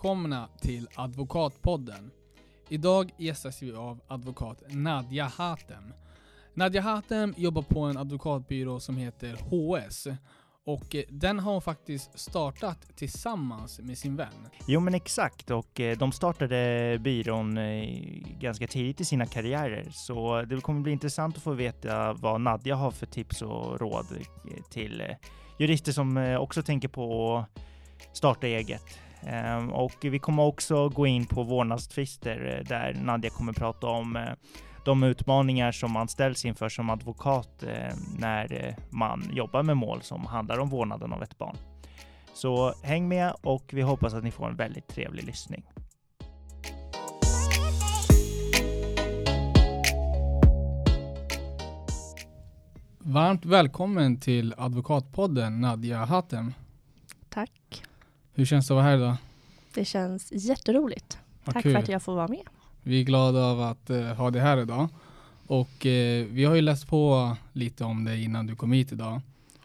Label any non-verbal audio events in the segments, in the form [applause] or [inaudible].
Välkomna till Advokatpodden. Idag gästas vi av advokat Nadja Hatem. Nadja Hatem jobbar på en advokatbyrå som heter HS. Och eh, den har hon faktiskt startat tillsammans med sin vän. Jo men exakt och eh, de startade byrån eh, ganska tidigt i sina karriärer så det kommer bli intressant att få veta vad Nadja har för tips och råd till jurister som också tänker på att starta eget. Ehm, och vi kommer också gå in på vårdnadstvister där Nadja kommer prata om de utmaningar som man ställs inför som advokat eh, när eh, man jobbar med mål som handlar om vårdnaden av ett barn. Så häng med och vi hoppas att ni får en väldigt trevlig lyssning. Varmt välkommen till Advokatpodden Nadja Hatem. Tack. Hur känns det att vara här idag? Det känns jätteroligt. Vad Tack kul. för att jag får vara med. Vi är glada av att uh, ha dig här idag. Och uh, vi har ju läst på lite om dig innan du kom hit idag.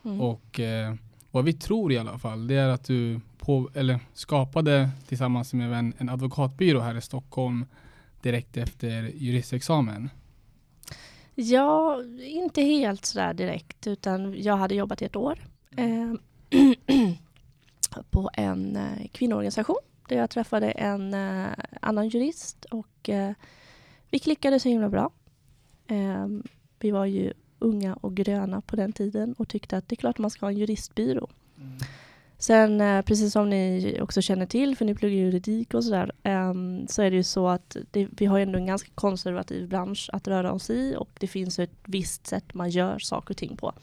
Mm. Och uh, vad vi tror i alla fall, det är att du på, eller skapade tillsammans med en, en advokatbyrå här i Stockholm direkt efter juristexamen. Ja, inte helt sådär direkt, utan jag hade jobbat i ett år eh, [clears throat] [clears throat] på en eh, kvinnoorganisation där jag träffade en eh, annan jurist och eh, vi klickade så himla bra. Eh, vi var ju unga och gröna på den tiden och tyckte att det är klart man ska ha en juristbyrå. Mm. Sen precis som ni också känner till, för ni pluggar juridik och sådär, ehm, så är det ju så att det, vi har ändå en ganska konservativ bransch att röra oss i och det finns ett visst sätt man gör saker och ting på.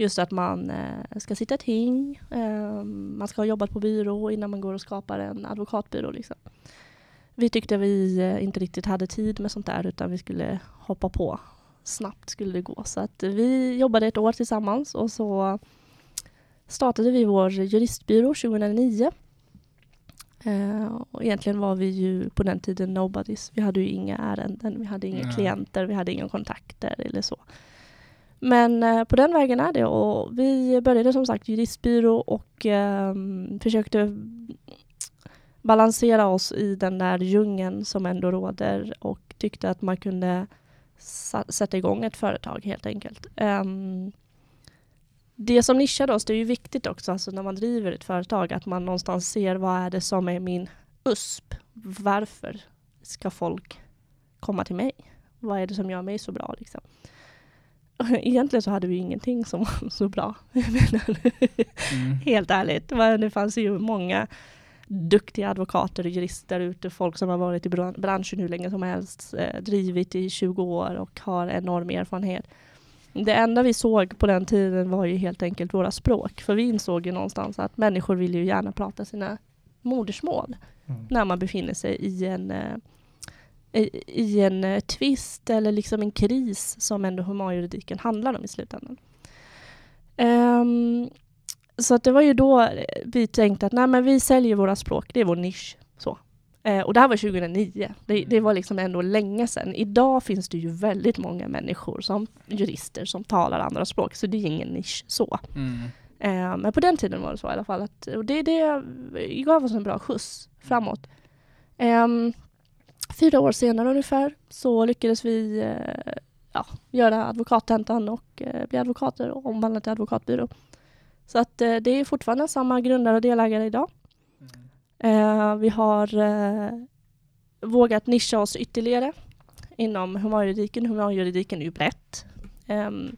Just att man eh, ska sitta ting, eh, man ska ha jobbat på byrå innan man går och skapar en advokatbyrå. Liksom. Vi tyckte vi eh, inte riktigt hade tid med sånt där utan vi skulle hoppa på. Snabbt skulle det gå. Så att vi jobbade ett år tillsammans och så startade vi vår juristbyrå 2009. Uh, och egentligen var vi ju på den tiden nobodies. Vi hade ju inga ärenden, vi hade inga mm. klienter, vi hade inga kontakter eller så. Men eh, på den vägen är det och vi började som sagt juristbyrå och eh, försökte balansera oss i den där djungeln som ändå råder och tyckte att man kunde sätta igång ett företag helt enkelt. Um, det som nischade oss, det är ju viktigt också alltså när man driver ett företag att man någonstans ser vad är det som är min USP? Varför ska folk komma till mig? Vad är det som gör mig så bra? Liksom? [laughs] egentligen så hade vi ingenting som var så bra. [laughs] mm. Helt ärligt. Det fanns ju många duktiga advokater och jurister ute, folk som har varit i branschen hur länge som helst, eh, drivit i 20 år och har enorm erfarenhet. Det enda vi såg på den tiden var ju helt enkelt våra språk, för vi insåg ju någonstans att människor vill ju gärna prata sina modersmål mm. när man befinner sig i en eh, i, en eh, tvist eller liksom en kris som ändå humanjuridiken handlar om i slutändan. Um, så att det var ju då vi tänkte att nej, men vi säljer våra språk, det är vår nisch. Så. Uh, och det här var 2009, det, det, var liksom ändå länge sedan. Idag finns det ju väldigt många människor som jurister som talar andra språk, så det är ingen nisch så. Mm. Uh, men på den tiden var det så i alla fall. Att, och det, det gav oss en bra skjuts framåt. Um, fyra år senare ungefär så lyckades vi eh, ja, göra advokattentan och eh, bli advokater och omvandla till advokatbyrå. Så att eh, det är fortfarande samma grundare och delägare idag. Mm. vi har vågat nischa oss ytterligare inom humanjuridiken. Humanjuridiken är ju brett. Um,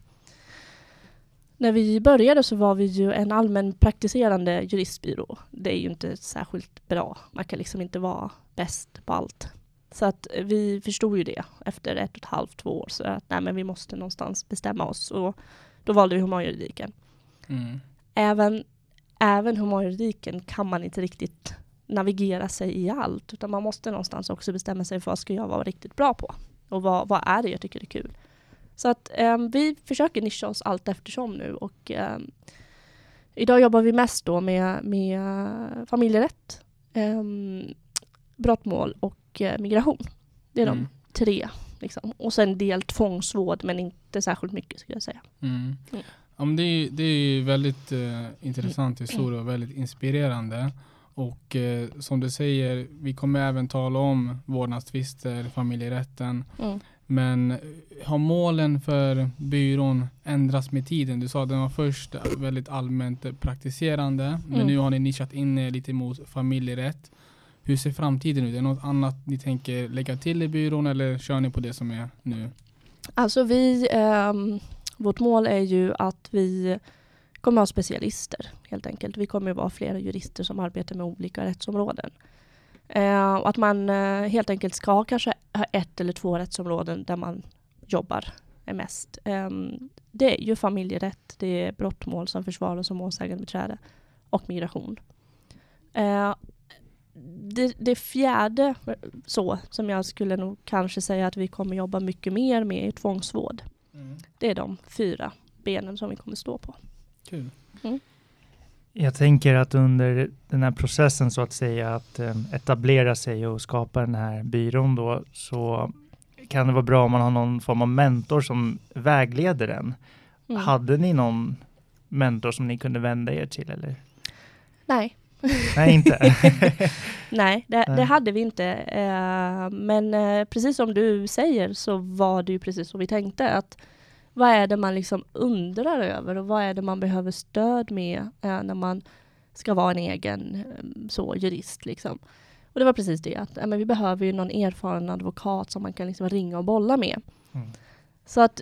när vi började så var vi ju en allmän praktiserande juristbyrå. Det är ju inte särskilt bra. Man kan liksom inte vara bäst på allt. Så att vi förstod ju det efter ett och ett halvt, två år. Så att nej, men vi måste någonstans bestämma oss. Och då valde vi humanjuridiken. Mm. Även, även humanjuridiken kan man inte riktigt navigera sig i allt. Utan man måste någonstans också bestämma sig för vad ska jag vara riktigt bra på? Och vad, vad är det jag tycker är kul? Så att um, vi försöker nischa oss allt eftersom nu. Och um, idag jobbar vi mest då med, med familjerätt. Um, brottmål och eh, migration. Det är mm. de tre. Liksom. Och sen del tvångsvård, men inte särskilt mycket skulle jag säga. Mm. Mm. Ja, det, är, det är väldigt uh, intressant historia och väldigt inspirerande. Och eh, som du säger, vi kommer även tala om vårdnadstvister, familjerätten. Mm. Men eh, har målen för byrån ändrats med tiden? Du sa att den var först väldigt allmänt eh, praktiserande, men Mm. nu har ni nischat in er lite mot familjerätt. Hur ser framtiden ut? Är det något annat ni tänker lägga till i byrån eller kör ni på det som är nu? Alltså vi, eh, vårt mål är ju att vi kommer ha specialister helt enkelt. Vi kommer att vara flera jurister som arbetar med olika rättsområden. Eh, och att man eh, helt enkelt ska kanske ha ett eller två rättsområden där man jobbar mest. Ehm, det är ju familjerätt, det är brottmål som försvar som målsägandebiträde och migration. Eh, det, det fjärde så som jag skulle nog kanske säga att vi kommer jobba mycket mer med är tvångsvård. Det är de fyra benen som vi kommer stå på. Kul. Jag tänker att under den här processen så att säga att eh, etablera sig och skapa den här byrån då så kan det vara bra om man har någon form av mentor som vägleder den. Mm. Hade ni någon mentor som ni kunde vända er till eller? Nej, Nej, inte. [laughs] nej, det, det hade vi inte. Eh, men eh, precis som du säger så var det ju precis så vi tänkte. att Vad är det man liksom undrar över och vad är det man behöver stöd med eh, när man ska vara en egen så, jurist? Liksom. Och det var precis det, att men vi behöver ju någon erfaren advokat som man kan liksom ringa och bolla med. Mm. Så att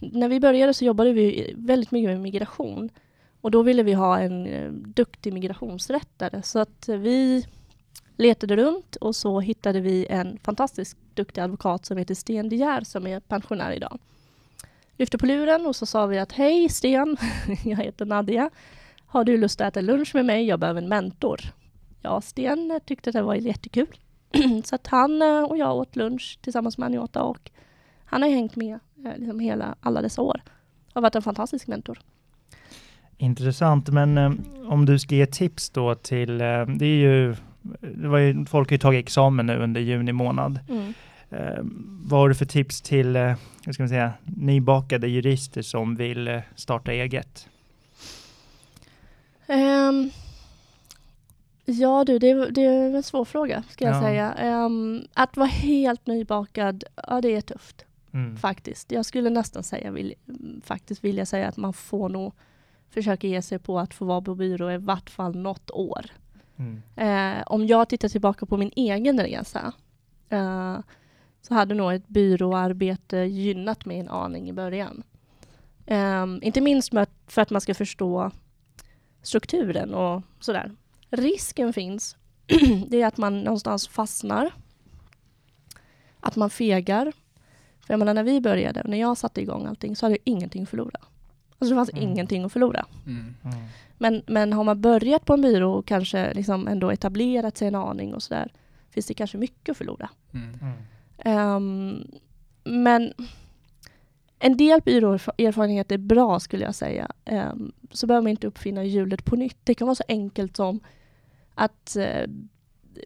när vi började så jobbade vi väldigt mycket med migration. Och då ville vi ha en eh, duktig migrationsrättare. Så att vi letade runt och så hittade vi en fantastiskt duktig advokat som heter Sten De Geer som är pensionär idag. Lyfte på luren och så sa vi att hej Sten, [laughs] jag heter Nadia. Har du lust att äta lunch med mig? Jag behöver en mentor. Ja, Sten tyckte det var jättekul. [clears throat] så att han eh, och jag åt lunch tillsammans med Aniota och han har hängt med eh, liksom hela, alla dessa år. Har varit en fantastisk mentor. Intressant, men eh, om du ska ge tips då till, eh, det är ju, det var ju, folk har ju tagit examen nu under juni månad. Mm. Eh, vad har du för tips till, eh, vad ska man säga, nybakade jurister som vill eh, starta eget? Ehm, ja du, det, det är en svår fråga ska jag Ja. säga. Ehm, att vara helt nybakad, ja det är tufft Mm. faktiskt. Jag skulle nästan säga, vill, faktiskt vilja säga att man får nog försöka ge sig på att få vara på byrå i vart fall något år. Mm. Eh, om jag tittar tillbaka på min egen resa eh, så hade nog ett byråarbete gynnat mig en aning i början. Eh, inte minst för att man ska förstå strukturen och sådär. Risken finns, [clears throat] det är att man någonstans fastnar. Att man fegar. För jag menar när vi började, när jag satte igång allting så hade jag ingenting att förlora. Alltså det fanns Mm. ingenting att förlora. Mm. Mm. Men, men har man börjat på en byrå och kanske liksom ändå etablerat sig en aning och sådär, finns det kanske mycket att förlora. Mm. Mm. Ehm, men en del byråerfarenhet är bra skulle jag säga. Ehm, så behöver man inte uppfinna hjulet på nytt. Det kan vara så enkelt som att eh,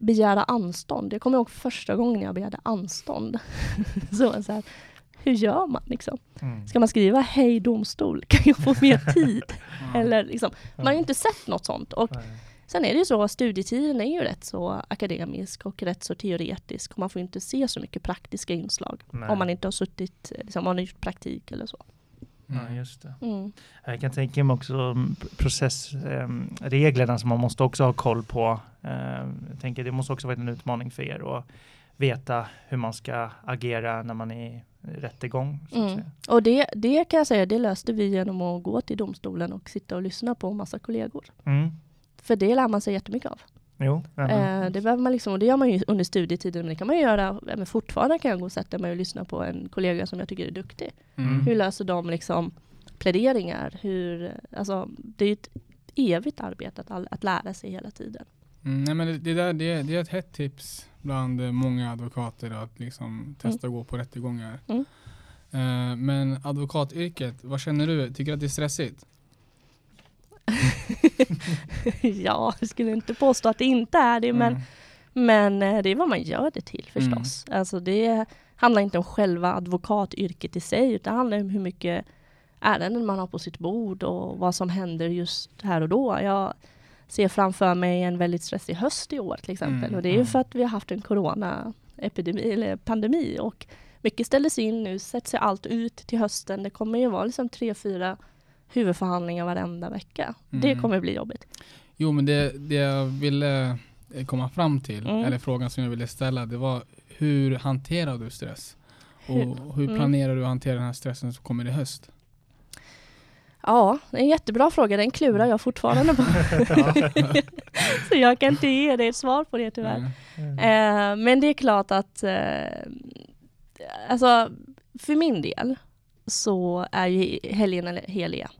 begära anstånd. Jag kommer ihåg första gången jag begärde anstånd. [laughs] så, så här, hur gör man liksom? Mm. Ska man skriva hej domstol, [laughs] kan jag få mer [laughs] tid? Eller liksom, man har ju inte sett något sånt. Och Nej. Sen är det ju så att studietiden är ju rätt så akademisk och rätt så teoretisk. Och man får inte se så mycket praktiska inslag. Nej. Om man inte har suttit, liksom, om man har gjort praktik eller så. Ja, just det. Mm. Jag kan tänka mig också mm, processreglerna som man måste också ha koll på. Eh, Jag tänker det måste också vara en utmaning för er att veta hur man ska agera när man är i rättegång. Så att Mm. säga. Och det, det kan jag säga, det löste vi genom att gå till domstolen och sitta och lyssna på en massa kollegor. Mm. För det lär man sig jättemycket av. Jo, Eh, det, behöver man liksom, och det gör man ju under studietiden, men det kan man ju göra, men fortfarande kan jag gå och sätta mig och lyssna på en kollega som jag tycker är duktig. Mm. Hur löser de liksom pläderingar? Hur, alltså, det är ju ett evigt arbete att, all, att lära sig hela tiden. Mm, nej, men det, det, där, det, det är ett hett tips bland många advokater att liksom testa att gå på rättegångar. Mm. Eh, men advokatyrket, vad känner du? Tycker du att det är stressigt? [laughs] ja, jag skulle inte påstå att det inte är det, men, Mm. men eh, det är vad man gör det till förstås. Alltså det handlar inte om själva advokatyrket i sig, utan det handlar om hur mycket ärenden man har på sitt bord och vad som händer just här och då. Jag ser framför mig en väldigt stressig höst i år till exempel. Mm, och det är ju mm. för att vi har haft en coronaepidemi eller pandemi och mycket ställdes in nu, sätts sig allt ut till hösten. Det kommer ju vara liksom tre, fyra huvudförhandlingar varenda vecka. Det Mm. kommer bli jobbigt. Jo, men det, det jag ville eh, komma fram till, Mm. eller frågan som jag ville ställa, det var hur hanterar du stress? Hur- Och hur mm. planerar du att hantera den här stressen som kommer i höst? Ja, det är en jättebra fråga. Den klurar jag fortfarande på. [laughs] Så jag kan inte ge dig ett svar på det tyvärr. Mm. Eh, men det är klart att eh, alltså, för min del så är ju helgerna heliga.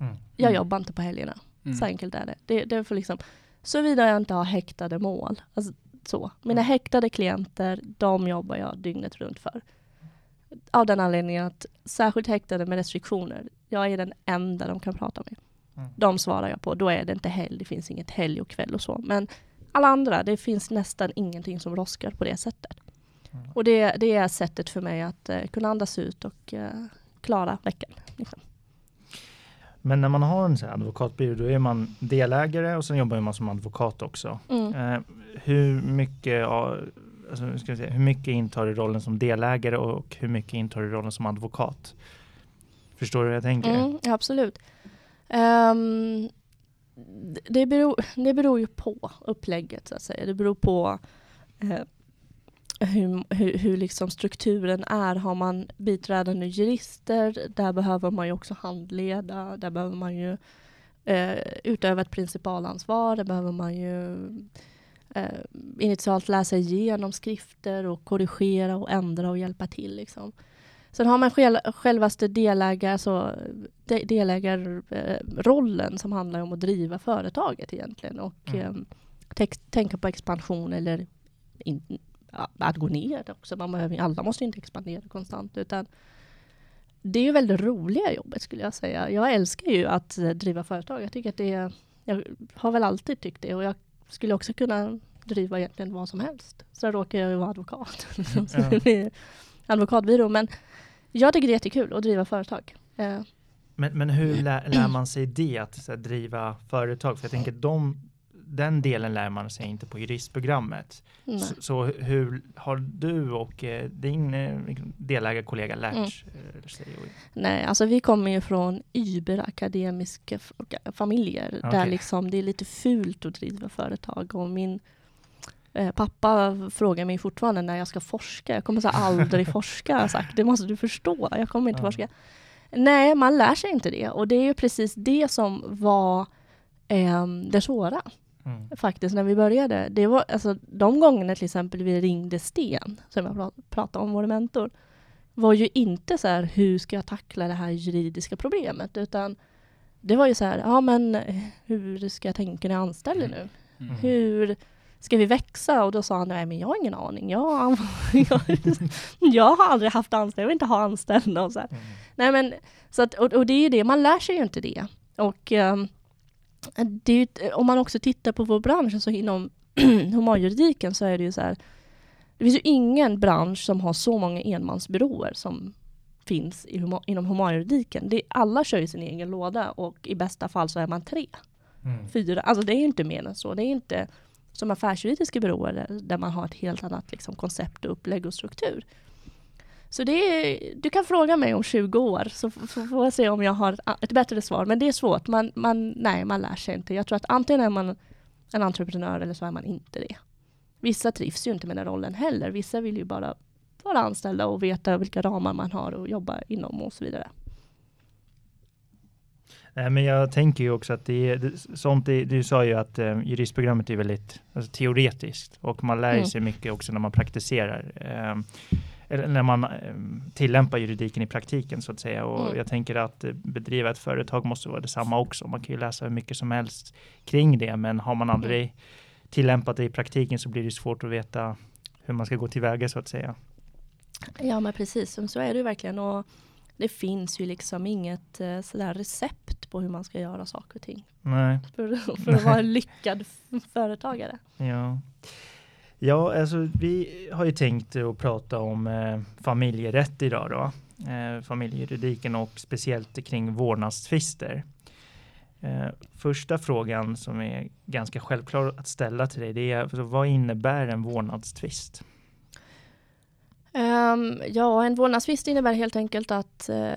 Mm. Jag Mm. jobbar inte på helgerna. Mm. Så enkelt är det. det, det är för liksom, Såvida jag inte har häktade mål. Alltså, så. Mina häktade klienter, de jobbar jag dygnet runt för. Av den anledningen att särskilt häktade med restriktioner, jag är den enda de kan prata med. Mm. De svarar jag på. Då är det inte helg, det finns inget helg och kväll och så. Men alla andra, det finns nästan ingenting som roskar på det sättet. Mm. Och det, det är sättet för mig att eh, kunna andas ut och eh, klara veckan. Liksom. Men när man har en här advokatbyrå, då är man delägare och sen jobbar man som advokat också. Mm. Eh, hur mycket Alltså, ska se, hur mycket intar du rollen som delägare och hur mycket intar du rollen som advokat? Förstår du hur jag tänker? Mm, absolut. Um, det, beror, det beror ju på upplägget så att säga. Det beror på eh, hur, hur, hur liksom strukturen är. Har man biträdande jurister, där behöver man ju också handleda. Där behöver man ju eh, utöva ett principalansvar. Där behöver man ju eh, initialt läsa igenom skrifter och korrigera och ändra och hjälpa till. Liksom. Sen har man själv, självaste delägar, så de, delägarrollen som handlar om att driva företaget egentligen och Mm. eh, tex- tänka på expansion eller in, att gå ner också. Man behöver, alla måste inte expandera konstant utan det är ju väldigt roliga jobbet skulle jag säga. Jag älskar ju att eh, driva företag. Jag tycker att det är, jag har väl alltid tyckt det och jag skulle också kunna driva egentligen vad som helst. Så råkar jag ju vara advokat. [laughs] Ja. advokatbyrå. Men jag tycker det är jättekul att driva företag. Eh, Men, men hur lär, lär man sig det, att så här, driva företag? För jag tänker de, den delen lär man sig inte på juristprogrammet. Så, så hur har du och eh, din eh, delägarkollega lärt Mm. eh, sig? Nej, alltså vi kommer ju från überakademiska familjer där Okej. liksom det är lite fult att driva företag. Och min pappa frågar mig fortfarande när jag ska forska. Jag kommer så aldrig [laughs] forska, har sagt. Det måste du förstå. Jag kommer inte Ja. forska. Nej, man lär sig inte det. Och det är ju precis det som var eh, det svåra. mm. faktiskt när vi började. Det var alltså de gångerna till exempel vi ringde Sten, som jag pra- pratade om, vår mentor, var ju inte så här, hur ska jag tackla det här juridiska problemet? Utan det var ju så här, ja men eh, hur ska jag tänka när jag anställer nu? Mm. Hur ska vi växa? Och då sa han, nej men jag har ingen aning. Jag, [laughs] jag, jag har aldrig haft anställda, jag vill inte ha anställda. Och så här. Mm. Nej, men, så att, och, och det är ju det, man lär sig ju inte det. Och ehm, det ju, om man också tittar på vår bransch, så inom [clears throat] humanjuridiken så är det ju så här, det finns ju ingen bransch som har så många enmansbyråer som finns huma, inom humanjuridiken. Det, alla kör ju sin egen låda och i bästa fall så är man tre, Mm. fyra. Alltså det är ju inte mer än så. Det är inte som affärsjuridiska byråer där, man har ett helt annat liksom, koncept och upplägg och struktur. Så det är, du kan fråga mig om 20 år så, så får jag se om jag har ett, ett bättre svar. Men det är svårt. Man, man, nej, man lär sig inte. Jag tror att antingen är man en entreprenör eller så är man inte det. Vissa trivs ju inte med den rollen heller. Vissa vill ju bara vara anställda och veta vilka ramar man har och jobba inom och så vidare. Nej, men jag tänker ju också att det är sånt. Det, du sa ju att eh, juristprogrammet är väldigt alltså, teoretiskt och man lär Mm. sig mycket också när man praktiserar. Eh, eller när man eh, tillämpar juridiken i praktiken så att säga. Och Mm. jag tänker att eh, bedriva ett företag måste vara detsamma också. Man kan ju läsa hur mycket som helst kring det, men har man aldrig tillämpat det i praktiken så blir det svårt att veta hur man ska gå tillväga så att säga. Ja men precis, så är det ju verkligen. Och det finns ju liksom inget eh, sådär recept på hur man ska göra saker och ting. Nej. För, [laughs] för att vara en lyckad företagare. Ja. Ja, alltså vi har ju tänkt att prata om eh, familjerätt idag då. Eh, familjejuridiken och speciellt kring vårdnadstvister. Eh, första frågan som är ganska självklar att ställa till dig, det är alltså, vad innebär en vårdnadstvist? Um, ja, en vårdnadstvist innebär helt enkelt att uh,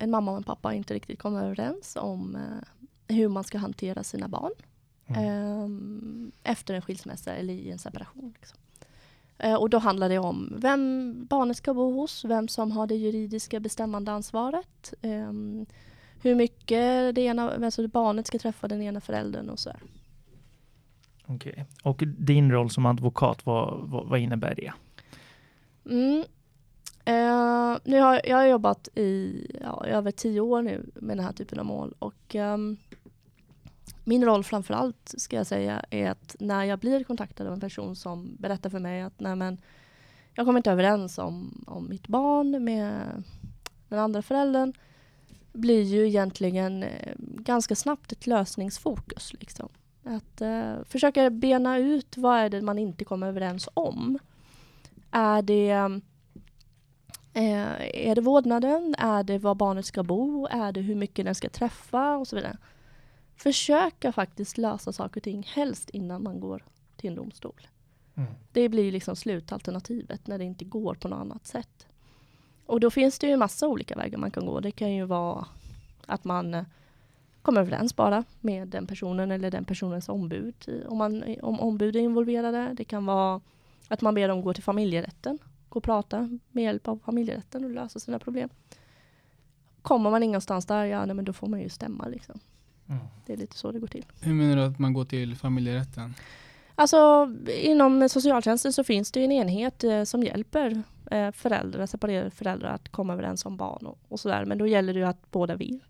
en mamma och en pappa inte riktigt kommer överens om uh, hur man ska hantera sina barn mm. um, efter en skilsmässa eller i en separation. Liksom. Uh, och då handlar det om vem barnet ska bo hos, vem som har det juridiska bestämmande ansvaret, um, hur mycket det ena, alltså barnet ska träffa den ena föräldern och så. Okej, okay. och din roll som advokat, vad, vad, vad innebär det? Mm. Uh, nu har, jag har jobbat i ja, över tio år nu med den här typen av mål och um, min roll framförallt ska jag säga är att när jag blir kontaktad av en person som berättar för mig att nej men, jag kommer inte överens om, om mitt barn med den andra föräldern blir ju egentligen eh, ganska snabbt ett lösningsfokus. Liksom. Att uh, försöka bena ut vad är det man inte kommer överens om. Är det, eh, är det vårdnaden? Är det var barnet ska bo? Är det hur mycket den ska träffa? Och så vidare. Försöka faktiskt lösa saker och ting, helst innan man går till en domstol. Mm. Det blir liksom slutalternativet när det inte går på något annat sätt. Och då finns det ju massa olika vägar man kan gå. Det kan ju vara att man eh, kommer överens bara med den personen eller den personens ombud. Om, man, om ombud är involverade. Det kan vara att man ber dem gå till familjerätten. Gå och prata med hjälp av familjerätten och lösa sina problem. Kommer man ingenstans där, ja nej, men då får man ju stämma. Liksom. Mm. Det är lite så det går till. Hur menar du att man går till familjerätten? Alltså inom socialtjänsten så finns det en enhet eh, som hjälper eh, föräldrar, separerade föräldrar att komma överens om barn och, och sådär. Men då gäller det ju att båda vill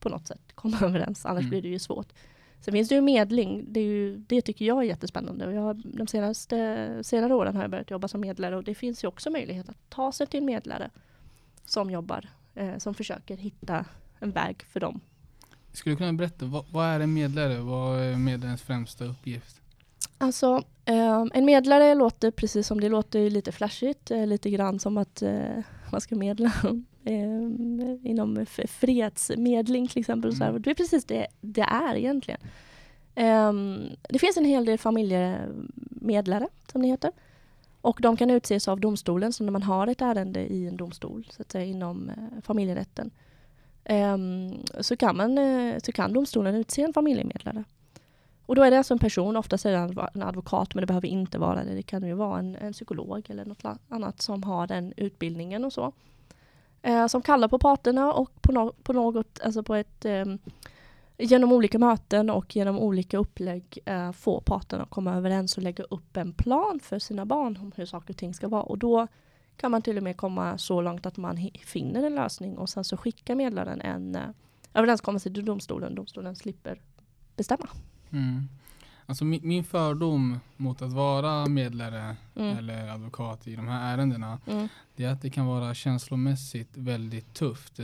på något sätt komma [laughs] överens, annars mm. blir det ju svårt. Sen finns det ju medling, det, ju, det tycker jag är jättespännande. Och jag, de senaste, senare åren har jag börjat jobba som medlare och det finns ju också möjlighet att ta sig till en medlare som jobbar, eh, som försöker hitta en väg för dem. Skulle du kunna berätta, vad, vad är en medlare? Vad är medlarens främsta uppgift? Alltså, eh, en medlare låter precis som det låter lite flashigt, eh, lite grann som att eh, man ska medla eh, inom fredsmedling till exempel. Mm. Så Det är precis det det är egentligen. Um, det finns en hel del familjemedlare, som det heter. Och de kan utses av domstolen, så när man har ett ärende i en domstol, så att säga inom eh, familjerätten, um, så, kan man, eh, så kan domstolen utse en familjemedlare. Och då är det alltså en person, oftast är det en advokat, men det behöver inte vara det. Det kan ju vara en, en psykolog eller något annat som har den utbildningen och så eh, som kallar på parterna och på, no på något, alltså på ett eh, genom olika möten och genom olika upplägg eh, få parterna att komma överens och lägga upp en plan för sina barn om hur saker och ting ska vara. Och då kan man till och med komma så långt att man finner en lösning och sen så skickar medlaren en eh, överenskommelse till domstolen. Domstolen slipper bestämma. Mm. Alltså min, min, fördom mot att vara medlare mm. eller advokat i de här ärendena mm. det är att det kan vara känslomässigt väldigt tufft.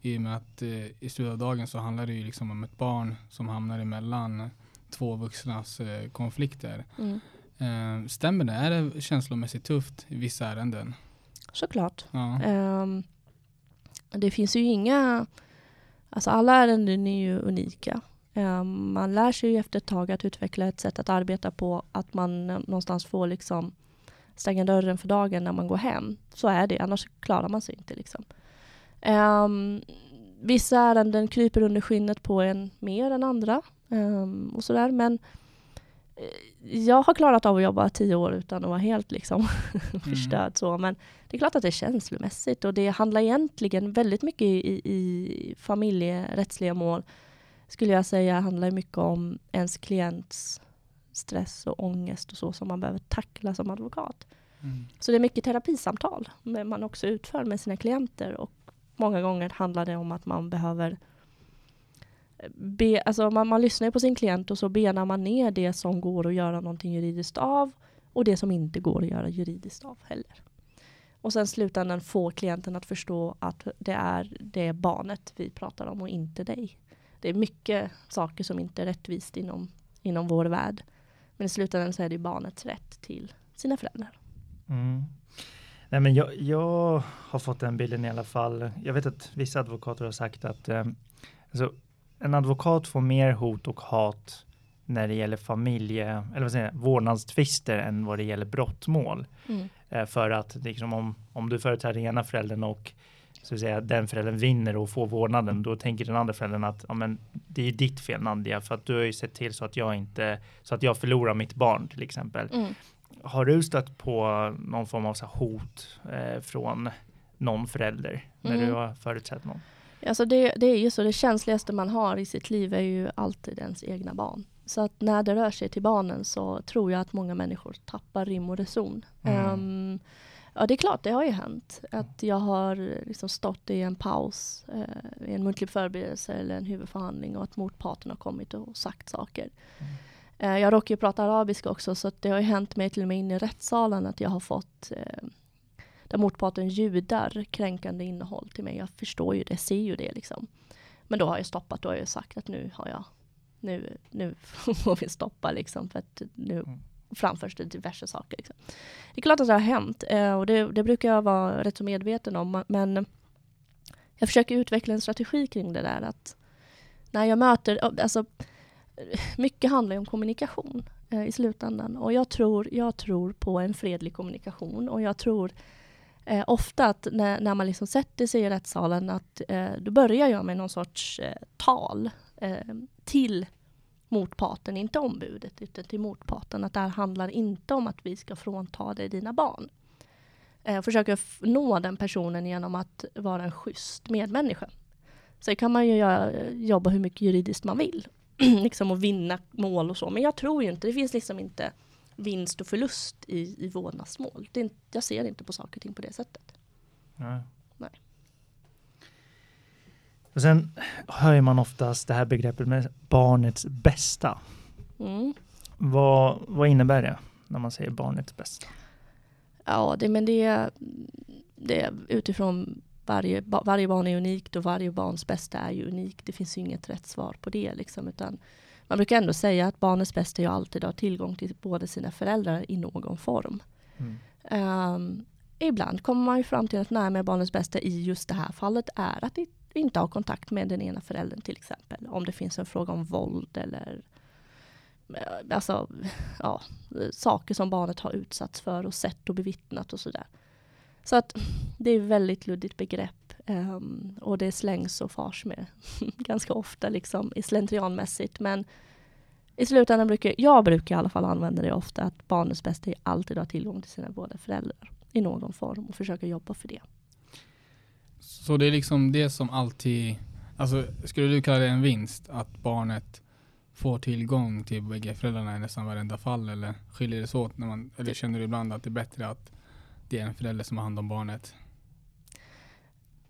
I och med att eh, i slutet av dagen så handlar det ju liksom om ett barn som hamnar emellan två vuxnas eh, konflikter. Mm. Eh, stämmer det? Är det känslomässigt tufft i vissa ärenden? Såklart. Ja. Um, det finns ju inga, alltså alla ärenden är ju unika. Ehm, man lär sig ju efter ett tag att utveckla ett sätt att arbeta på att man någonstans får liksom stänga dörren för dagen när man går hem. Så är det, annars klarar man sig inte. Liksom. Um, vissa ärenden kryper under skinnet på en mer än andra. Um, och sådär. Men eh, jag har klarat av att jobba tio år utan att vara helt liksom [laughs] förstörd. Mm. Så. Men det är klart att det är känslomässigt och det handlar egentligen väldigt mycket i, i familjerättsliga mål skulle jag säga handlar mycket om ens klients stress och ångest och så som man behöver tackla som advokat. Mm. Så det är mycket terapisamtal man också utför med sina klienter och många gånger handlar det om att man behöver be, alltså man, man lyssnar på sin klient och så benar man ner det som går att göra någonting juridiskt av och det som inte går att göra juridiskt av heller. Och sen slutändan få klienten att förstå att det är det barnet vi pratar om och inte dig det är mycket saker som inte är rättvist inom, inom vår värld. Men i slutändan så är det barnets rätt till sina föräldrar. Mm. Nej, men jag, jag, har fått den bilden i alla fall. Jag vet att vissa advokater har sagt att eh, alltså, en advokat får mer hot och hat när det gäller familje eller vad säger jag, vårdnadstvister än vad det gäller brottmål. Mm. Eh, för att liksom, om, om du företräder ena föräldern och så att säga, den föräldern vinner och får vårdnaden, då tänker den andra föräldern att ja, men, det är ditt fel Nadia, för att du har ju sett till så att jag inte, så att jag förlorar mitt barn till exempel. Mm. Har du stött på någon form av så hot eh, från någon förälder när Mm. du har företrätt någon? Alltså det, det är ju så, det känsligaste man har i sitt liv är ju alltid ens egna barn. Så att när det rör sig till barnen så tror jag att många människor tappar rim och reson. Mm. Ehm, ja, det är klart, det har ju hänt. Att jag har liksom stått i en paus, eh, i en muntlig förberedelse eller en huvudförhandling och att motparten har kommit och sagt saker. Mm. Eh, jag råkar ju prata arabiska också så det har ju hänt mig till och med in i rättssalen att jag har fått eh, där motparten ljudar kränkande innehåll till mig. Jag förstår ju det, ser ju det liksom. Men då har jag stoppat, då har jag sagt att nu har jag, nu, nu [laughs] får vi stoppa liksom för att nu Mm framförs det diverse saker. Liksom. Det är klart att det har hänt eh, och det, det brukar jag vara rätt så medveten om men jag försöker utveckla en strategi kring det där att när jag möter, alltså mycket handlar ju om kommunikation eh, i slutändan och jag tror, jag tror på en fredlig kommunikation och jag tror eh, ofta att när, när man liksom sätter sig i rättssalen att eh, då börjar jag med någon sorts eh, tal eh, till motparten, inte ombudet utan till motparten. Att det här handlar inte om att vi ska frånta dig dina barn. Eh, försöka nå den personen genom att vara en schysst medmänniska. Sen kan man ju göra, jobba hur mycket juridiskt man vill. [clears throat] liksom och vinna mål och så. Men jag tror ju inte, det finns liksom inte vinst och förlust i, i vårdnadsmål. Det är, jag ser inte på saker och ting på det sättet. Nej. Nej. Och sen hör man oftast det här begreppet med barnets bästa. Mm. Vad, vad innebär det när man säger barnets bästa? Ja, det, men det, det är utifrån varje, varje barn är unikt och varje barns bästa är ju unikt. Det finns ju inget rätt svar på det. Liksom, utan man brukar ändå säga att barnets bästa är ju alltid att ha tillgång till båda sina föräldrar i någon form. Mm. Ehm, ibland kommer man ju fram till att nej, men barnets bästa i just det här fallet är att i- inte ha kontakt med den ena föräldern till exempel. Om det finns en fråga om våld eller eh, alltså, ja, saker som barnet har utsatts för och sett och bevittnat och sådär. Så att det är ett väldigt luddigt begrepp um, och det slängs och fars med [laughs] ganska ofta liksom i slentrianmässigt. Men i slutändan brukar jag brukar i alla fall använda det ofta att barnets bästa är alltid att ha tillgång till sina båda föräldrar i någon form och försöka jobba för det. Så det är liksom det som alltid, alltså skulle du kalla det en vinst att barnet får tillgång till bägge föräldrarna i nästan varenda fall eller skiljer det sig åt när man, eller känner du ibland att det är bättre att det är en förälder som har hand om barnet?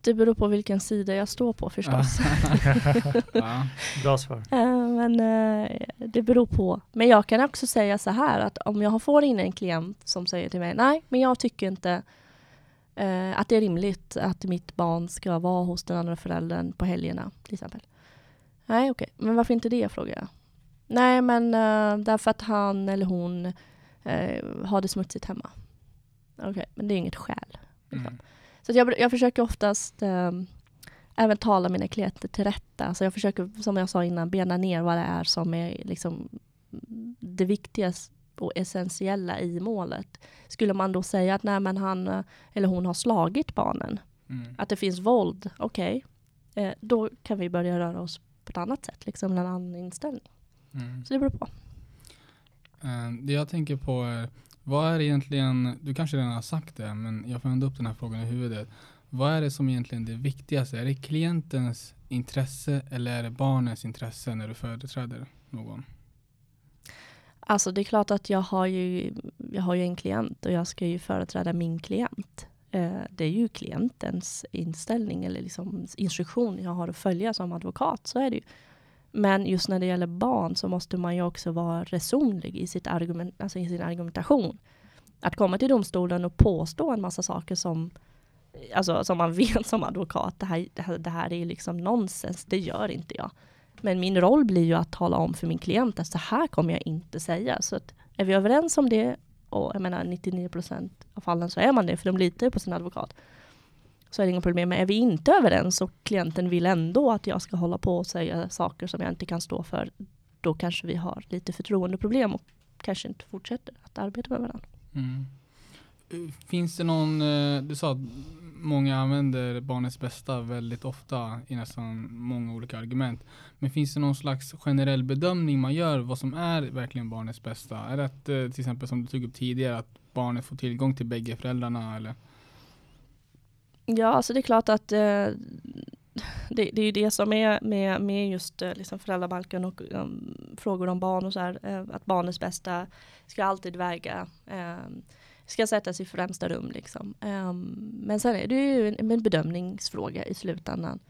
Det beror på vilken sida jag står på förstås. [laughs] ja. [laughs] Bra svar. Eh, Men eh, det beror på. Men jag kan också säga så här att om jag får in en klient som säger till mig nej, men jag tycker inte eh, att det är rimligt att mitt barn ska vara hos den andra föräldern på helgerna till exempel. Nej, okej, men varför inte det frågar jag. Nej, men eh, därför att han eller hon eh, har det smutsigt hemma. Okej, men det är inget skäl. Mm. Så jag, jag försöker oftast ehm, även tala mina klienter till rätta. Så jag försöker, som jag sa innan, bena ner vad det är som är liksom det viktigaste och essentiella i målet. Skulle man då säga att nej, men han eh, eller hon har slagit barnen, Mm. att det finns våld, okej, eh, då kan vi börja röra oss på ett annat sätt, liksom en annan inställning. Mm. Så det beror på. Eh, Det jag tänker på är, vad är egentligen, du kanske redan har sagt det, men jag får ändå upp den här frågan i huvudet. Vad är det som egentligen det viktigaste? Är det klientens intresse eller är det barnets intresse när du företräder någon? Alltså det är klart att jag har ju, jag har ju en klient och jag ska ju företräda min klient. Eh, det är ju klientens inställning eller liksom instruktion jag har att följa som advokat, så är det ju. Men just när det gäller barn så måste man ju också vara resonlig i, sitt argument, alltså i sin argumentation. Att komma till domstolen och påstå en massa saker som, alltså, som man [laughs] vet som advokat, det här, det här, det här är ju liksom nonsens, det gör inte jag. Men min roll blir ju att tala om för min klient att så här kommer jag inte säga. Så att är vi överens om det, och jag menar 99% av fallen så är man det, för de litar ju på sin advokat. så är det inga problem. Men är vi inte överens och klienten vill ändå att jag ska hålla på och säga saker som jag inte kan stå för, då kanske vi har lite förtroendeproblem och kanske inte fortsätter att arbeta med varandra. Mm. Finns det någon, eh, du sa att många använder barnets bästa väldigt ofta i nästan många olika argument. Men finns det någon slags generell bedömning man gör vad som är verkligen barnets bästa? Är det att, eh, till exempel som du tog upp tidigare, att barnet får tillgång till bägge föräldrarna eller? Ja, alltså det är klart att eh, det, det, är ju det som är med, med just eh, liksom föräldrabalken och um, frågor om barn och så här, eh, att barnets bästa ska alltid väga eh, ska sättas i främsta rum. Liksom. Um, men sen är det ju en, en bedömningsfråga i slutändan.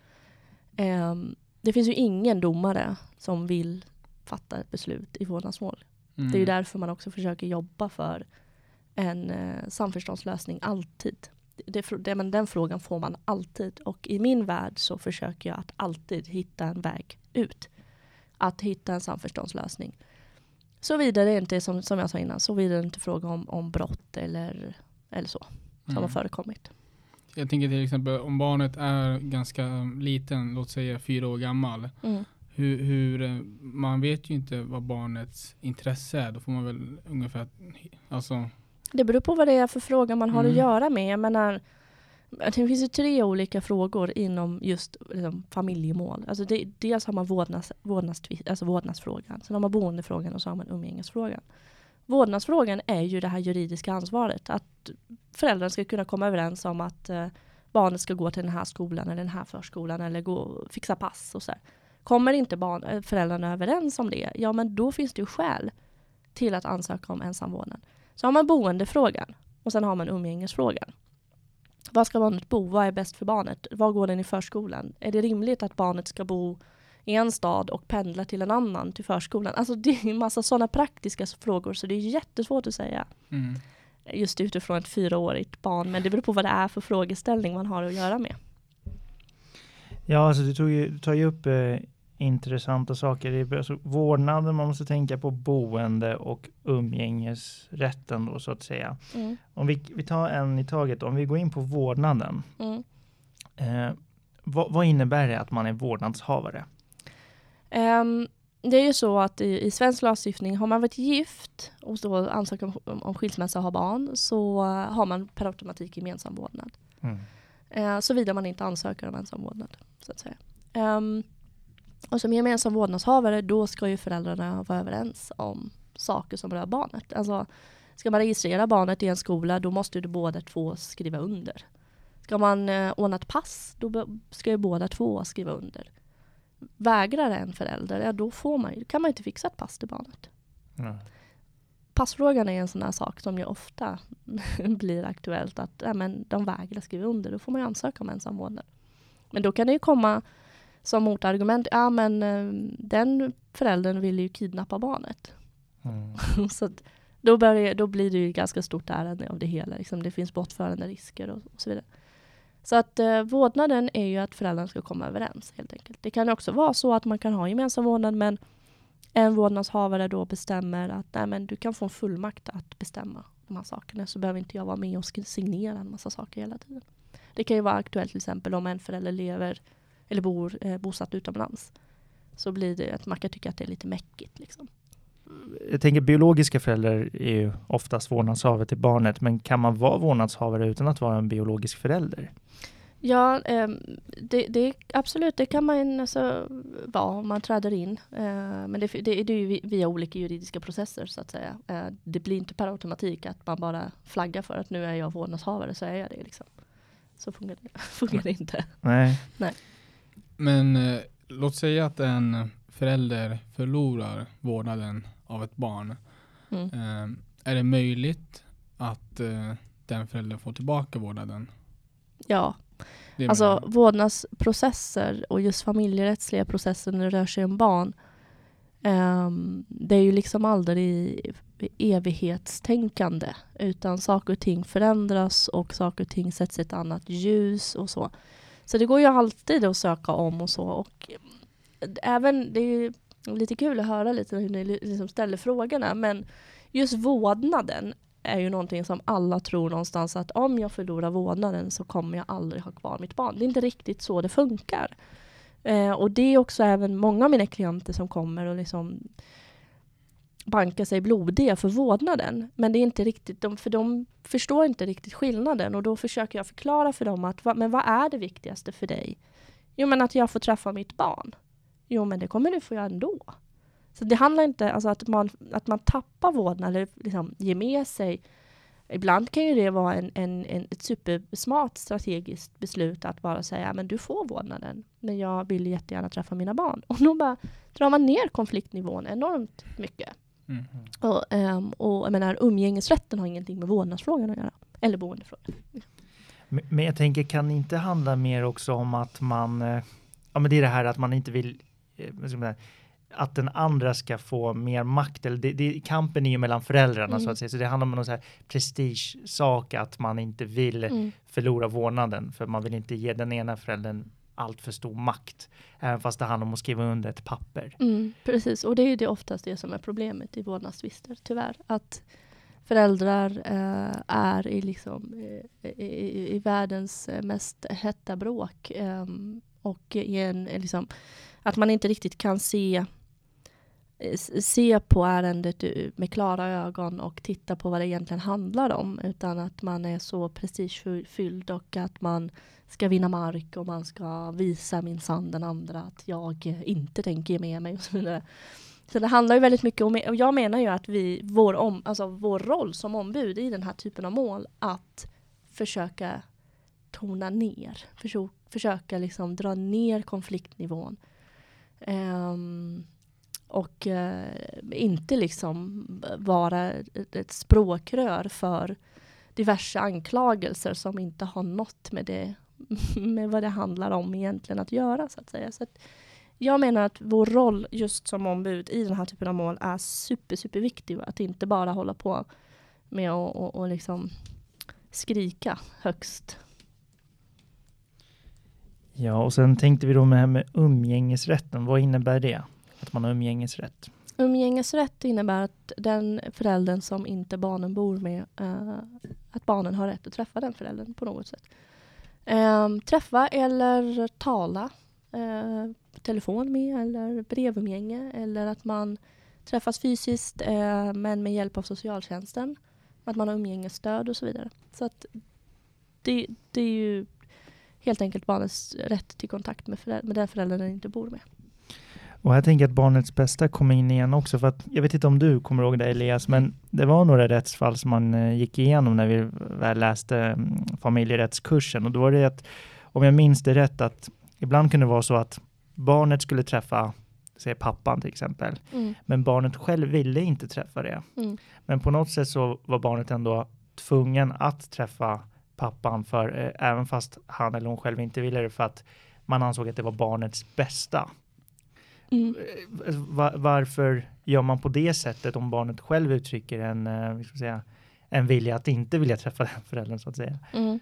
Um, det finns ju ingen domare som vill fatta ett beslut i vårdnadsmål. Mm. Det är ju därför man också försöker jobba för en uh, samförståndslösning alltid. Det, det, men den frågan får man alltid och i min värld så försöker jag att alltid hitta en väg ut. Att hitta en samförståndslösning. Såvida det inte är som, som jag sa innan, såvida det inte är fråga om, om brott eller, eller så som mm. har förekommit. Jag tänker till exempel om barnet är ganska liten, låt säga fyra år gammal. Mm. Hur, hur, man vet ju inte vad barnets intresse är. Då får man väl ungefär, alltså. Det beror på vad det är för fråga man har mm. att göra med. Jag menar, det finns ju tre olika frågor inom just liksom, familjemål. Alltså det, dels har man vårdnads, vårdnads, alltså vårdnadsfrågan, sen har man boendefrågan och så har man umgängesfrågan. Vårdnadsfrågan är ju det här juridiska ansvaret. Att föräldrarna ska kunna komma överens om att eh, barnet ska gå till den här skolan eller den här förskolan eller gå, fixa pass och så. Här. Kommer inte barn, eh, föräldrarna överens om det, ja men då finns det ju skäl till att ansöka om ensamvårdnad. Så har man boendefrågan och sen har man umgängesfrågan. Var ska barnet bo? Vad är bäst för barnet? Var går den i förskolan? Är det rimligt att barnet ska bo i en stad och pendla till en annan till förskolan? Alltså det är en massa sådana praktiska frågor så det är jättesvårt att säga. Mm. Just utifrån ett fyraårigt barn. Men det beror på vad det är för frågeställning man har att göra med. Ja, alltså du, tog ju, du tar ju upp eh, intressanta saker. Alltså, vårdnaden, man måste tänka på boende och umgängesrätten då så att säga. Mm. Om vi, vi tar en i taget, om vi går in på vårdnaden. Mm. Eh, vad, vad, innebär det att man är vårdnadshavare? Um, det är ju så att i, i svensk lagstiftning har man varit gift och så ansöker om, om skilsmässa och har barn så har man per automatik gemensam vårdnad. Mm. Uh, Såvida man inte ansöker om ensam vårdnad. Så att säga. Um, och som gemensam vårdnadshavare då ska ju föräldrarna vara överens om saker som rör barnet. Alltså, ska man registrera barnet i en skola då måste ju båda två skriva under. Ska man eh, ordna ett pass då ska ju båda två skriva under. Vägrar en förälder, ja då får man, kan man inte fixa ett pass till barnet. Mm. Passfrågan är en sån här sak som ju ofta [laughs] blir aktuellt att ja, men de vägrar skriva under, då får man ju ansöka om ensam vårdnad. Men då kan det ju komma som motargument, ja men eh, den föräldern vill ju kidnappa barnet. Mm. [laughs] så då, börjar, då blir det ju ganska stort ärende av det hela. Liksom. Det finns bortförande risker och, och så vidare. Så att eh, vårdnaden är ju att föräldrarna ska komma överens helt enkelt. Det kan också vara så att man kan ha gemensam vårdnad men en vårdnadshavare då bestämmer att nej, men du kan få en fullmakt att bestämma de här sakerna så behöver inte jag vara med och signera en massa saker hela tiden. Det kan ju vara aktuellt till exempel om en förälder lever eller bor eh, bosatt utomlands. Så blir det att man kan tycka att det är lite mäckigt. Liksom. Jag tänker biologiska föräldrar är ju oftast vårdnadshavare till barnet, men kan man vara vårdnadshavare utan att vara en biologisk förälder? Ja, eh, det, det, absolut, det kan man alltså vara om man träder in. Eh, men det, det, det är ju via olika juridiska processer så att säga. Eh, det blir inte per automatik att man bara flaggar för att nu är jag vårdnadshavare så är jag det. Liksom. Så fungerar det, [laughs] fungerar inte. Nej. Nej. Men eh, låt säga att en förälder förlorar vårdnaden av ett barn. Mm. Eh, är det möjligt att eh, den föräldern får tillbaka vårdnaden? Ja. Alltså vårdnadsprocesser och just familjerättsliga processer när det rör sig om barn. Um, det är ju liksom aldrig evighetstänkande utan saker och ting förändras och saker och ting sätts i ett annat ljus och så. Så det går ju alltid att söka om och så. Och även, det är lite kul att höra lite hur ni liksom ställer frågorna, men just vårdnaden är ju någonting som alla tror någonstans att om jag förlorar vårdnaden så kommer jag aldrig ha kvar mitt barn. Det är inte riktigt så det funkar. Eh, och det är också även många av mina klienter som kommer och liksom bankar sig blodiga för vårdnaden. Men det är inte riktigt, de, för de förstår inte riktigt skillnaden och då försöker jag förklara för dem att men vad är det viktigaste för dig? Jo men att jag får träffa mitt barn. Jo men det kommer du få göra ändå. Så det handlar inte alltså att man, att man tappar vårdnad eller liksom ger med sig. Ibland kan ju det vara en, en, en, ett supersmart strategiskt beslut att bara säga men du får vårdnaden, men jag vill jättegärna träffa mina barn. Och då bara drar man ner konfliktnivån enormt mycket. Mm. Och, um, och jag menar, umgängesrätten har ingenting med vårdnadsfrågan att göra, eller boendefrågan. Men jag tänker, kan det inte handla mer också om att man, eh, ja men det är det här att man inte vill, eh, att den andra ska få mer makt. Eller det, det, kampen är ju mellan föräldrarna mm. så att säga. Så det handlar om någon så här prestigesak att man inte vill mm. förlora vårdnaden. För man vill inte ge den ena föräldern allt för stor makt. Även fast det handlar om att skriva under ett papper. Mm, precis, och det är ju det oftast det som är problemet i vårdnadstvister, tyvärr. Att föräldrar eh, är i, liksom, eh, i, i, världens eh, mest hetta bråk. Eh, och i en, eh, liksom, att man inte riktigt kan se eh, se på ärendet med klara ögon och titta på vad det egentligen handlar om utan att man är så prestigefylld och att man ska vinna mark och man ska visa minsann den andra att jag inte tänker ge med mig och så vidare. Så det handlar ju väldigt mycket om, och jag menar ju att vi, vår, om, alltså vår roll som ombud i den här typen av mål, att försöka tona ner, försöka, försöka liksom dra ner konfliktnivån. Um, och uh, inte liksom vara ett, ett språkrör för diverse anklagelser som inte har något med det [laughs] med vad det handlar om egentligen att göra så att säga. Så att jag menar att vår roll just som ombud i den här typen av mål är super, super viktig. Att inte bara hålla på med att och, och liksom skrika högst. Ja, och sen tänkte vi då med det här med umgängesrätten. Vad innebär det? Att man har umgängesrätt? Umgängesrätt innebär att den föräldern som inte barnen bor med, uh, att barnen har rätt att träffa den föräldern på något sätt. Uh, träffa eller tala uh, telefon med eller brevumgänge eller att man träffas fysiskt uh, men med hjälp av socialtjänsten. Att man har umgängesstöd och så vidare. Så att det, det är ju helt enkelt barnets rätt till kontakt med, med den föräldern den inte bor med. Och jag tänker att barnets bästa kommer in igen också, för att jag vet inte om du kommer ihåg det Elias, men det var några rättsfall som man eh, gick igenom när vi väl läste mm, familjerättskursen och då var det att, om jag minns det rätt, att ibland kunde det vara så att barnet skulle träffa säg pappan till exempel, mm. men barnet själv ville inte träffa det. Mm. Men på något sätt så var barnet ändå tvungen att träffa pappan, för eh, även fast han eller hon själv inte ville det, för att man ansåg att det var barnets bästa. Mm. Varför gör man på det sättet om barnet själv uttrycker en, eh, säga, en vilja att inte vilja träffa den [laughs] föräldern så att säga? Mm.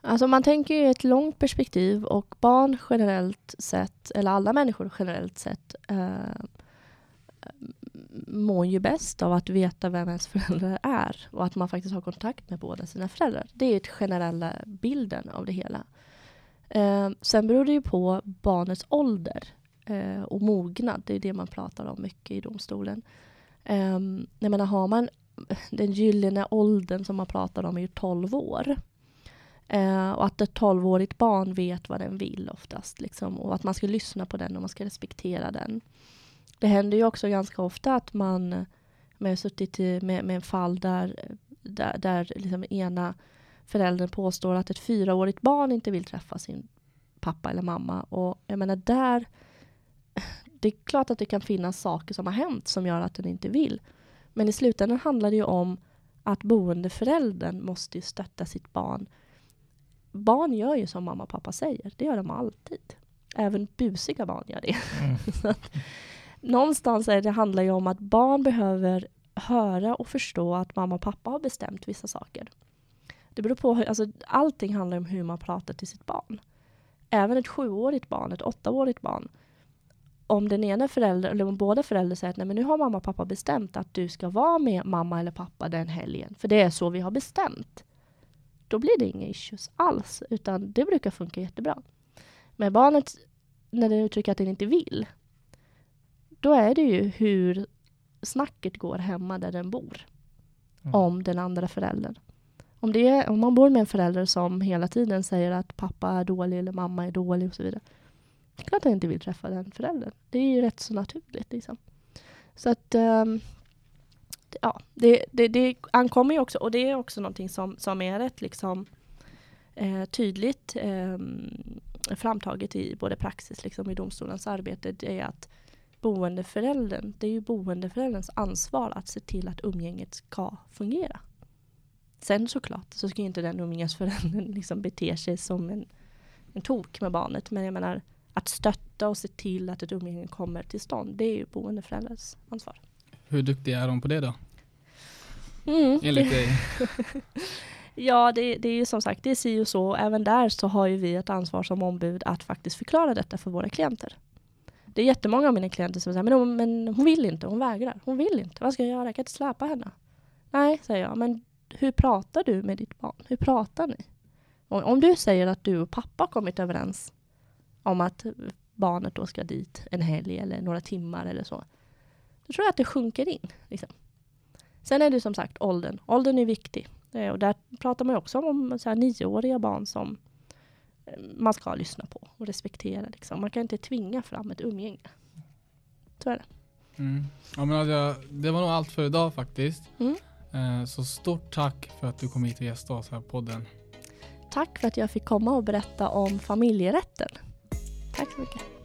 Alltså man tänker i ett långt perspektiv och barn generellt sett, eller alla människor generellt sett, eh, mår ju bäst av att veta vem ens föräldrar är och att man faktiskt har kontakt med båda sina föräldrar. Det är den generella bilden av det hela. Eh, sen beror det ju på barnets ålder eh, och mognad. Det är det man pratar om mycket i domstolen. Eh, jag menar, har man den gyllene åldern som man pratar om är ju 12 år. Eh, och att ett 12-årigt barn vet vad den vill oftast. Liksom, och att man ska lyssna på den och man ska respektera den. Det händer ju också ganska ofta att man med suttit med, med en fall där, där, där liksom ena föräldern påstår att ett fyraårigt barn inte vill träffa sin pappa eller mamma. Och jag menar där [laughs] det är klart att det kan finnas saker som har hänt som gör att den inte vill. Men i slutändan handlar det ju om att boendeföräldern måste stötta sitt barn. Barn gör ju som mamma och pappa säger. Det gör de alltid. Även busiga barn gör det. Mm. [laughs] någonstans är det handlar ju om att barn behöver höra och förstå att mamma och pappa har bestämt vissa saker. Det beror på, alltså, allting handlar om hur man pratar till sitt barn. Även ett sjuårigt barn, ett åttaårigt barn om den ena föräldern, eller om båda föräldrar säger att nej men nu har mamma och pappa bestämt att du ska vara med mamma eller pappa den helgen, för det är så vi har bestämt. Då blir det inga issues alls, utan det brukar funka jättebra. Men barnet, när den uttrycker att den inte vill, då är det ju hur snacket går hemma där den bor. Mm. Om den andra föräldern. Om, det är, om man bor med en förälder som hela tiden säger att pappa är dålig eller mamma är dålig och så vidare. Klart att jag inte vill träffa den föräldern. Det är ju rätt så naturligt. Liksom. Så att um, ja, det, det, det ankommer ju också, och det är också någonting som, som är rätt liksom, eh, tydligt eh, framtaget i både praxis liksom i domstolens arbete. Det är att boendeföräldern, det är ju boendeförälderns ansvar att se till att umgänget ska fungera. Sen såklart så ska inte den umgängesföräldern [laughs] liksom bete sig som en, en tok med barnet. Men jag menar att stötta och se till att ett umgänge kommer till stånd. Det är ju boendeförälderns ansvar. Hur duktiga är de på det då? Mm, Enligt dig? [laughs] ja, det, det, är ju som sagt, det är si och så. Även där så har ju vi ett ansvar som ombud att faktiskt förklara detta för våra klienter. Det är jättemånga av mina klienter som säger, men hon, men hon vill inte, hon vägrar. Hon vill inte, vad ska jag göra? Jag kan inte släpa henne. Nej, säger jag, men hur pratar du med ditt barn? Hur pratar ni? om du säger att du och pappa kommit överens om att barnet då ska dit en helg eller några timmar eller så. Då tror jag att det sjunker in. Liksom. Sen är det som sagt åldern. Åldern är viktig. Eh, och där pratar man också om så här nioåriga barn som eh, man ska lyssna på och respektera. Liksom. Man kan inte tvinga fram ett umgänge. Så är det. Mm. Ja, men alltså, det var nog allt för idag faktiskt. Mm. Eh, så stort tack för att du kom hit och gästade oss här på podden. Tack för att jag fick komma och berätta om familjerätten. Tack så mycket.